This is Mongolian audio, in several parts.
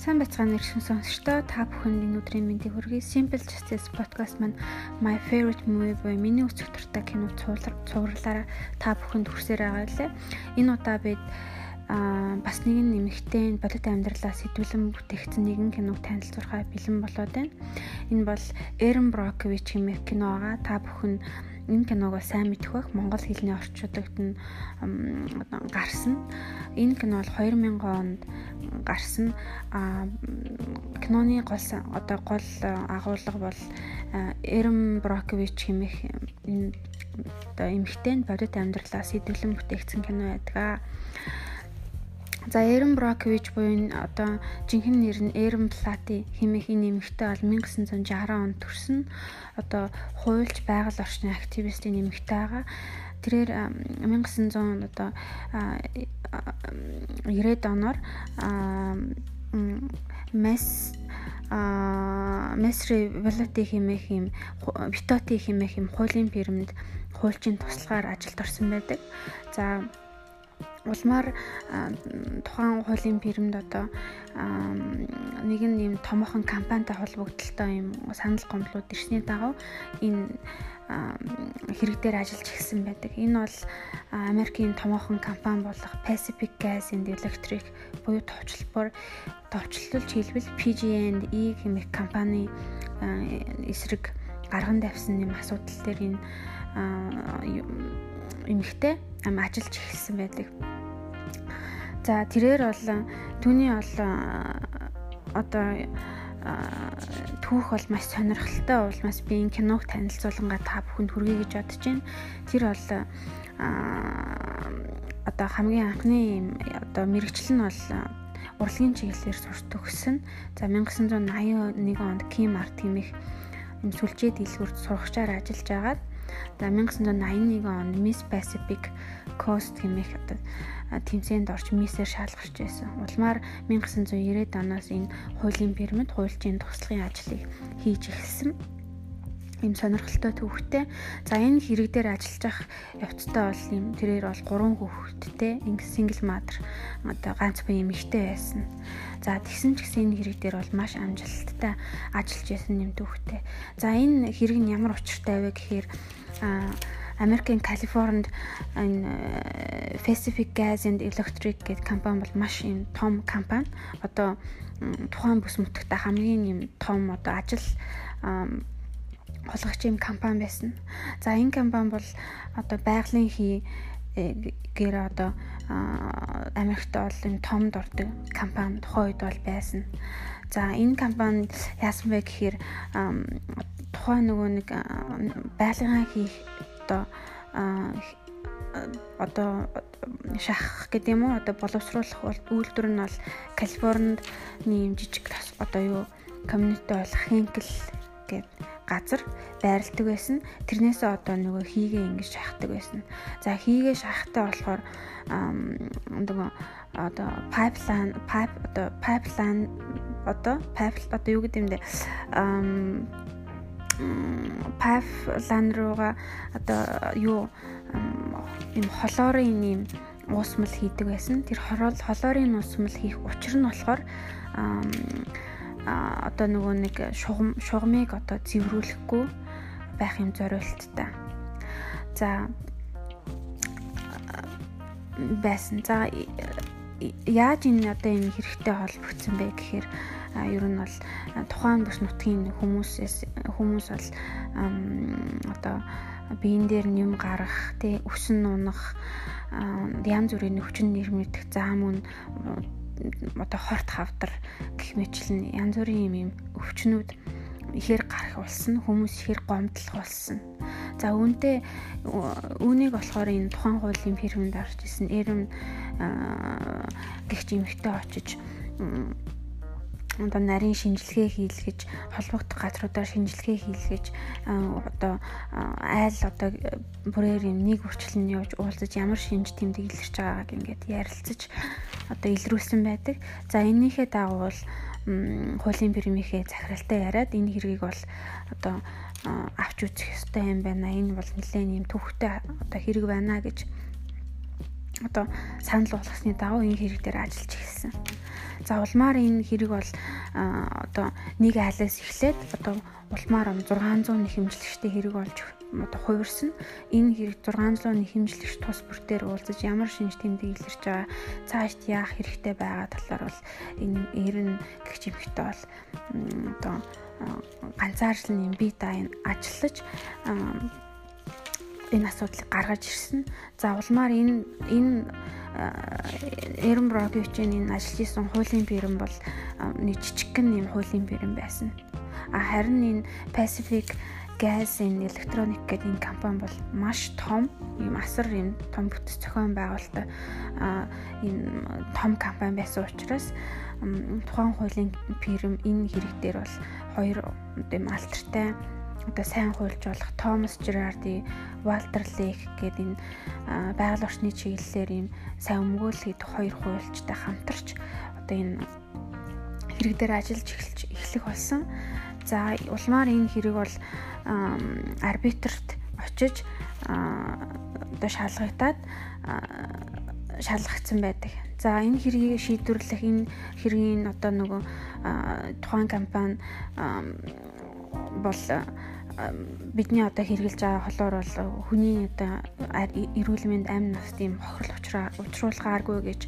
Сайн байцгаана ирсэн сонсогчдоо та бүхэнд энэ өдрийн мэндийг хүргэе. Simple Justice podcast маань My Favorite Movie буюу миний өцөг дуртай кино цувралаараа та бүхэнд хүрсээр байгаа лээ. Энэ удаа бид аа бас нэгэн нэмэгтэй бодит амьдралаа сэтгүүлэн бүтээгдсэн нэгэн киног танилцуулахаар бэлэн болоод байна. Энэ бол Эрен Брокович хэмээх кино байгаа. Та бүхэн энэ киног сайн мэдэх бах монгол хэлний орчуудад нь гарсан. Энэ кино бол 2000 онд гарсан. А киноны гол одоо гол агуулга бол Эрм Брокович хэмээх энэ одоо эмэгтэй бодит амьдралаа сэдвлэн бүтээгдсэн кино байдаг. За Эрен Брокович буюу одоо жинхэнэ нэр нь Эрен Плати хэмээх энэ нэмэгтэй бол 1960 онд төрсөн. Одоо хуульч байгаль орчны активистийн нэмэгтэй байгаа. Тэрээр 1900 одоо 90-ад оноор мэс а Месри Валати хэмээх юм Витоти хэмээх юм хуулийн фирмэнд хуульчийн туслахаар ажилд орсон байдаг. За улмаар тухайн хуулийн фирмд одоо нэгэн юм томоохон компанитай холбогдлолтой юм санал гомдлууд ирсний дагав энэ хэрэг дээр ажиллаж эхэлсэн байдаг. Энэ бол Америкийн томоохон компани болох Pacific Gas and Electric буюу товчлбор товчлолж хэлбэл PG&E хэмээх компани эсрэг гарган давсан юм асуудал дээр энэ эмэгтэй ажиллаж эхэлсэн байдаг. За тэрээр бол түүний бол одоо түүх бол маш сонирхолтой улмаас би энэ киног танилцуулангаа та бүхэнд хүргэе гэж бодож байна. Тэр бол одоо хамгийн анхны одоо мэрэгчлэл нь бол урлагийн чиглэлээр сурч төгссөн. За 1981 онд Ким Арт хэмээх сүлжээ дэлгүүрт сурагчаар ажиллаж агаад за 1981 онд Miss Pacific Coast хэмээх одоо тэмцээнд орж Мисээр шалгарч байсан. Улмаар 1990-ад оноос энэ хуулийн пирамид хуульчийн туслахын ажлыг хийж эхэлсэн ийм сонирхолтой төвхтэй. За энэ хэрэг дээр ажиллаж ах явцтай бол ийм тэрээр бол гурван хүүхэдтэй single mother одоо ганц буян эмэгтэй байсан. За тэгсэн ч гэсэн энэ хэрэг дээр бол маш амжилттай ажиллаж байсан юм төвхтэй. За энэ хэрэг нь ямар учиртай вэ гэхээр Америкийн Калифорнид энэ Pacific Gas and Electric гэдэг компани бол маш юм том компани. Одоо тухайн бүс нутагта хамгийн юм том одоо ажил холгогч юм компани байсан. За энэ компани бол одоо байгалийн хий э, гэр одоо Америкт бол юм томд ордог компани тухайн үед бол байсан. За энэ компани яасан бэ гэхээр тухайн нөгөө нэг байгалийн хийх одоо одоо шахах гэдэг юм уу одоо боловсруулах үйлдвэр нь бол Калифорнид нэм жижиг одоо юу community болох Хенкл гэдэг газар байрладаг байсан. Тэрнээсээ одоо нөгөө хийгээ ингэж шахдаг байсан. За хийгээ шахахтаа болохоор нөгөө одоо pipeline pipe одоо pipeline одоо pipe одоо юу гэдэг юм бэ? pipeline руугаа одоо юу юм холоорын юм уусмал хийдэг байсан. Тэр холоорын уусмал хийх учир нь болохоор одоо нөгөө нэг шугам шугамыг одоо зэврүүлэхгүй байх юм зориулттай. За байсан. За яаж энэ одоо юм хэрэгтэй холбогдсон бэ гэхээр ер нь бол тухайн бүс нутгийн хүмүүсээс хүмүүс бол одоо биен дээр нэм гарах, тэ өсөн унах, янз бүрийн өвчин нэрмэдэх зам үн одоо хорт хавдар гэх мэтлэн янз бүрийн юм юм өвчнүүд ихэр гарах болсон хүмүүс ихэр гомдлох болсон. За үүнтэй үүнийг болохоор энэ тухайн хуулийн фирмэнд орж исэн эрэм гихч эмхтэй очиж одоо нарийн шинжилгээ хийлгэж холбогдох газруудаар шинжилгээ хийлгэж одоо айл одоо бүрээр юм нэг үрчлэн явж уулзаж ямар шинж тэмдэг илэрч байгааг ингээд ярилцаж одоо илрүүлсэн байдаг. За энэнийхээ дагуу бол хуулийн фирмийнхээ захиралтай яриад энэ хэргийг бол одоо авч үзэх ёстой юм байна. Энэ бол нэлээд юм төвхтэй одоо хэрэг байна гэж одоо санал болгосны дагуу энэ хэрэг дээр ажиллаж эхэлсэн. За улмаар энэ хэрэг бол одоо нэг айлаас эхлээд одоо улмаар 600 нэхэмжлэгчтэй хэрэг болж одоо хувирсан. Энэ хэрэг 600 нэхэмжлэгч тус бүртээр уулзаж ямар шинж тэмдэг илэрч байгаа цаашд яах хэрэгтэй байгаа талаар бол энэ эрен гэгч эмхтэй бол одоо ганцаарчлан юм бие даан ажиллаж энэ асуудлыг гаргаж ирсэн. За улмаар энэ энэ Эрен Броговичийн энэ ажиллаж исэн хуулийн бэрэн бол нэг жижигхэн юм хуулийн бэрэн байсан. А харин энэ Pacific Gas энэ электроник гэдэг энэ компани бол маш том ийм асар ийм том бүтэц зохион байгуулалттай ийм том компани байсан учраас тухайн хуулийн фирм энэ хэрэг дээр бол хоёр ийм алтартай одоо сайн хуульч болох Томас Жерарди, Валтер Лейк гэдэг энэ байгаль орчны чиглэлээр ийм сайн өмгөөлөхөд хоёр хуульчтай хамтарч одоо энэ хэрэг дээр ажиллаж эхэлж эхлэх болсон. За улмаар энэ хэрэг бол арбитрт очиж одоо шалгагдаад шалгагдсан байдаг. За энэ хэргийг шийдвэрлэх энэ хэргийн одоо нөгөө тухайн компани бол бидний одоо хэрэгжилж байгаа холоор бол хүний одоо эрүүл мэнд амин нас тийм хохирол учруулгааргүй гэж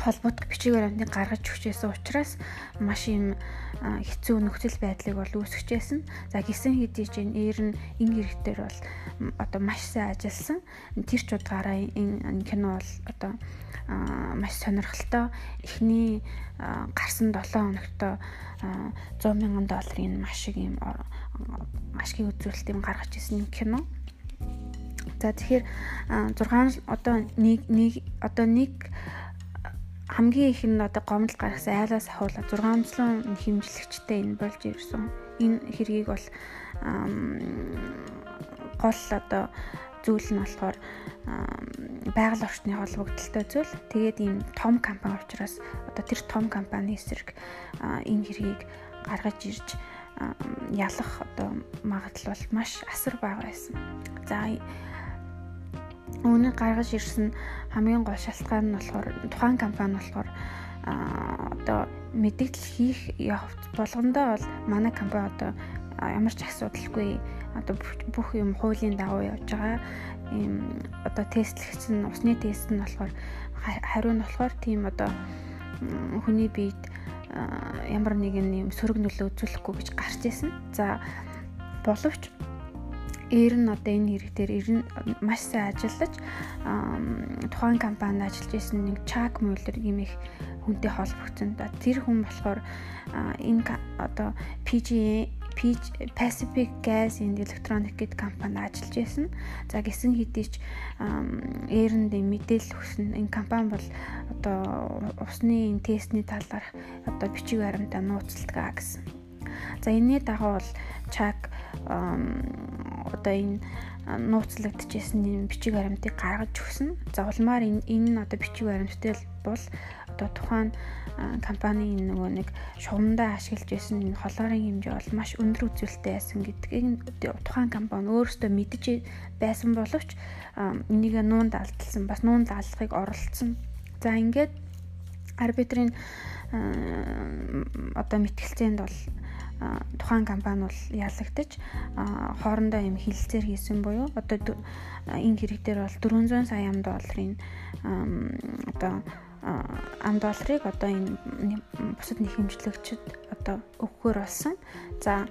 холбоот бичиг баримтыг гаргаж өгчээсэн учраас маш юм хэцүү нөхцөл байдлыг бол үүсгэжсэн. За гисэн хэдий чинь ээр нь энэ хэрэгтэр бол одоо маш сайн ажилласан. Тэр ч удаараа энэ кино бол одоо маш сонирхолтой. Эхний гарсан 7 хоногт 100 мянган долларын маш их юм маш их үзүүлэлт юм гаргаж ирсэн кино. За тэгэхээр 6 одоо нэг нэг одоо нэг хамгийн их нь одоо гомдол гаргасан айлаас ахуулаад 600 хэмжлэгчтэй энэ болж ирсэн. Энэ хэргийг бол гол одоо зүйл нь болохоор байгаль орчны холбогдолтой зүйл. Тэгээд ийм том компани учраас одоо тэр том компани эсрэг энэ хэргийг гаргаж ирж ялах одоо магадлал маш асар бага байсан. За Үүнийг гаргаж ирсэн хамгийн гол шалтгаан нь болохоор тухайн компани болохоор одоо мэдээлэл хийх явц болгондоо бол манай компани одоо ямар ч асуудалгүй одоо бүх юм хуулийн дагуу явж байгаа. Ийм одоо тестлэгдсэн усны тест нь болохоор хариу нь болохоор тийм одоо хүний биед ямар нэгэн юм сөрөг нөлөө үзүүлэхгүй гэж гарч ирсэн. За боловч Ээр нь одоо энэ хэрэг дээр ер нь маш сайн ажиллаж тухайн компанид ажиллаж исэн нэг Чак Мюллер гэмэх хүнтэй холбогдсон. Тэр хүн болохоор энэ одоо PGA Pacific Gas and Electronic гэдэг компанид ажиллаж байсан. За гисэн хэдий ч ээрэнд мэдээлэл өгсөн энэ компани бол одоо усны тестний талаар одоо бичиг баримтаа нууцлдаг гэсэн. За энэний дагуу бол Чак одоо энэ нууцлагдчихсэн энэ бичиг баримтыг гаргаж өгсөн. За улмаар энэ энэ одоо бичиг баримттай бол одоо тухайн компани нөгөө нэг шугамдаа ашиглаж байсан энэ холоорын хэмжээ бол маш өндөр үзүүлэлттэй байсан гэдгийг тухайн компани өөрөөсөө мэдж байсан боловч энийг нуунд алдсан бас нуунд аллахыг оролцсон. За ингээд арбитрийн одоо мэтгэлцээнд бол тухайн компани бол ялагдаж хоорондоо юм хилцээр хийсэн буюу одоо энэ хэрэг дээр бол 400 сая ам долларын одоо ам долларыг одоо энэ бусад нэг хэмжлэгчд одоо өгөхөр болсон. За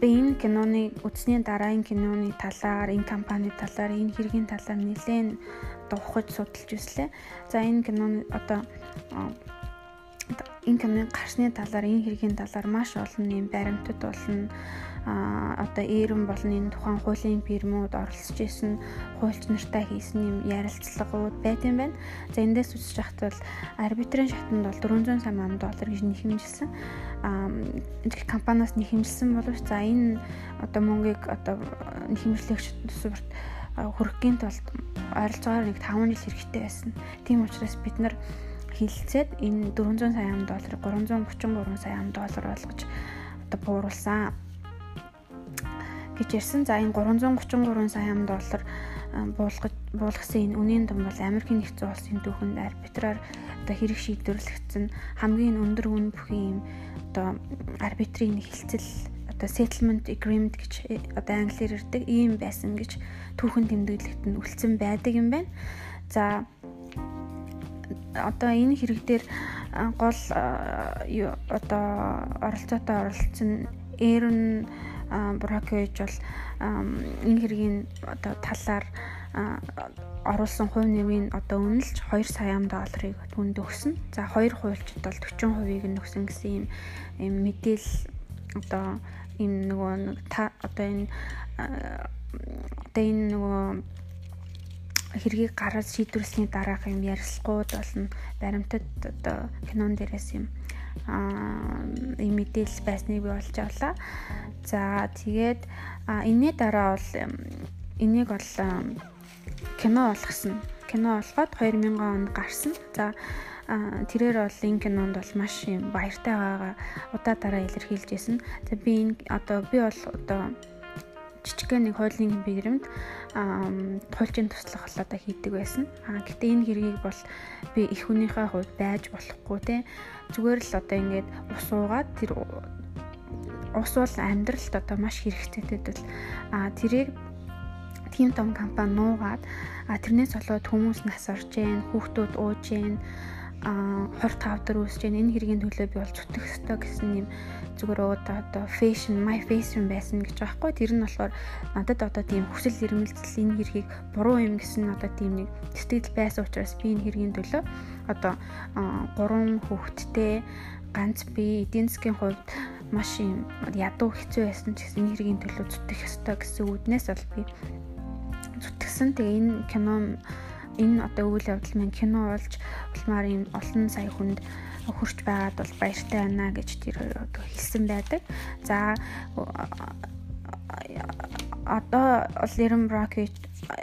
би энэ киноны үзсний дараа энэ киноны талаар, энэ компани талаар, энэ хэргийн талаар нэлээд одоо ухаж судалж үзлээ. За энэ киноны одоо энэ камерын гарсны талаар энэ хэргийн талаар маш олон юм баримтад болно а одоо eerэн болон энэ тухайн хуулийн фирмүүд оролцож исэн хуульч нартай хийсэн юм ярилцлагууд байт юм байна. За эндээс үзэж хахад бол арбитрийн шатанд бол 400 сая ам доллар гэж нэхэмжилсэн. а компаниас нэхэмжилсэн боловч за энэ одоо мөнгийг одоо нэхэмжлэгч тусварт хүргэхийн тулд ойролцоогоор нэг 5 жил хэрэгтэй байсан. Тийм учраас бид нар хилцээд энэ 400 сая ам долларыг 333 сая ам доллар болгож одоо бууруулсан. гэж ярьсан. За энэ 333 сая доллар буулгаж буулгасан энэ үнийн дом бол Америкийн нэгдсэн улсын түүхэнд арбитраар одоо хэрэг шийдвэрлэгдсэн хамгийн өндөр үн бүхий юм одоо арбитрийн хилцэл одоо settlement agreement гэж э, одоо англиэр ирдэг ийм байсан гэж түүхэн тэмдэглэгт нь үлдсэн байдаг юм байна. За одоо энэ хэрэг дээр гол одоо оролцоотой оролцсон Aaron Brockovich бол энэ хэргийн одоо талаар оруулсан хувь нэмийн одоо үнэлж 2 сая долларыг түнд өгсөн. За хоёр хуульчид бол 40%-ийг нь өгсөн гэсэн юм мэдээл одоо ийм нөгөө та одоо энэ одоо энэ нөгөө хэргийг гараад шийдвэрлсний дараах юм ярилцлагууд болно. Баримтат одоо кинон дээрээс юм аа ийм мэдээлэл байсныг би олж авлаа. За тэгээд энэний дараа бол энийг бол кино болгосон. Кино болгоод 2000 онд гарсан. За тэрээр бол энэ кинонд бол маш юм баяртай байгаа удаа дараа илэрхийлж байсан. За би энэ одоо би бол одоо жижигхэн нэг хуулийн бигрэмд туйлчин туслах бол одоо хийдэг байсан. Аа гэтээ энэ хэргийг бол би их хүнийхээ хувьд байж болохгүй те. Зүгээр л одоо ингээд ус уугаад тэр ус бол амьдралд одоо маш хэрэгцээтэй бол аа тэрийг тийм том компани нуугаад а тэрнээс болоод хүмүүс нас орж гэн хүүхдүүд ууж гэн а 25 дор үүсэж гэн энэ хэргийн төлөө би бол зүтгэх ёстой гэсэн юм зүгээр одоо одоо fashion my fashion байсан гэж байхгүй тэр нь болохоор надад одоо тийм хүсэл эрмэлзэл энэ хэргийг буруу юм гэсэн одоо тийм нэг сэтгэл байсан учраас би энэ хэргийн төлөө одоо гурван хүүхэдтэй ганц би эдийн засгийн хувьд маш юм ядуу хэцүү байсан ч гэсэн энэ хэргийн төлөө зүтгэх ёстой гэсэн үднээс бол би зүтгэсэн. Тэгээ энэ кино энэ одоо үйл явдал маань кино болж улмаар юм олон сая хүнд хүрч байгаад бол баяртай байна гэж тэр одоо хэлсэн байдаг. За одоо бол Эрен Брокич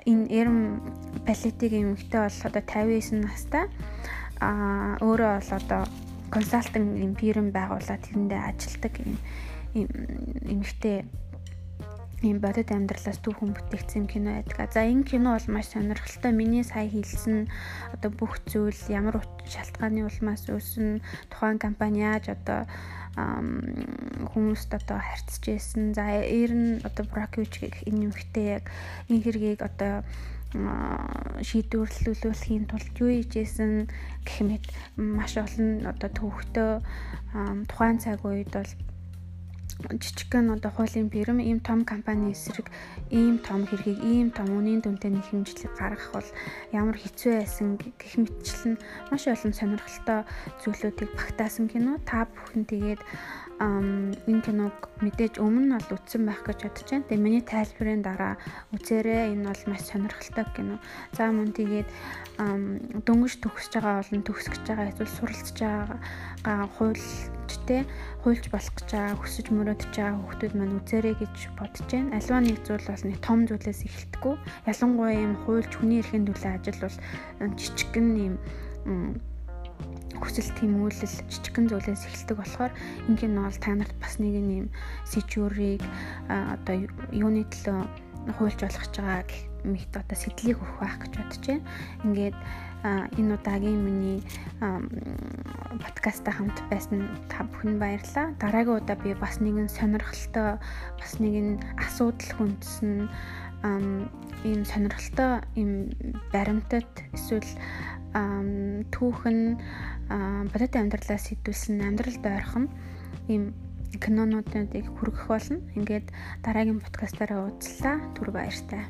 энэ Эрен Палетигийн эмэгтэй бол одоо 59 настай. А өөрөө бол одоо консалтинг юм фирм байгуулаад тэрэндээ ажилладаг юм эмэгтэй ийм бодит амьдралаас түүхэн бүтээгдсэн кино байдаг. За энэ кино бол маш сонирхолтой. Миний сая хэлсэн одоо бүх зүйл ямар шалтгааны улмаас үүснэ, тухайн компани яаж одоо хүмүүст одоо харьцаж байсан. За ер нь одоо Броквич гэх энэ юмхтэй яг энэ хэргийг одоо шийдвэрлүүлэхийн тулд юу хийжсэн гэх мэт маш олон одоо төвхтөө тухайн цаг үед бол жижигхэн одоо хуулийн фирм ийм том компани эсрэг ийм том хэргийг ийм том үнийн дүнтэй нэг хэмжлэг гаргах бол ямар хэцүү байсан гэх мэтчлэн маш олон сонирхолтой зүйлүүдийг багтаасан кино. Та бүхэн тэгээд энэ киног мэдээж өмнө нь бол үзсэн байх гэж бодож байна. Тэгээ миний тайлбарын дараа үзээрэй. Энэ бол маш сонирхолтой кино. За мөн тэгээд дөнгөж төгсөж байгаа болон төгсгөж байгаа эсвэл суралцж байгаа хуульчтэй хуульч болох гэж байгаа хүсэж мөрөөдөж байгаа хүмүүс маань үзээрэй гэж бодож байна. Аливаа нэг зүйл бол нэг том зүйлээс эхэлдэггүй. Ялангуяа юм хуульч хүний эрхийн төлөө ажил бол жижигхэн юм хүсэл тэмүүлэл жижигхэн зүйлээс эхэлдэг болохоор энэ кино бол та нарт бас нэг юм сэжүүрийг одоо юуны төлөө хуульч болох гэж байгаа гэх мэт одоо сэтлийг өгөх байх гэж бодож байна. Ингээд энэ удаагийн миний подкастта хамт байсан та бүхэн баярлалаа. Дараагийн удаа би бас нэгэн сонирхолтой бас нэгэн асуудал хүндсэн ийм сонирхолтой ийм баримтат эсвэл түүхэн бодит амьдралаас сэтүүлсэн амьдралд ойрхон ийм кинонуудыг хүргэх болно. Ингээд дараагийн подкастаараа уулзлаа. Түр баяртай.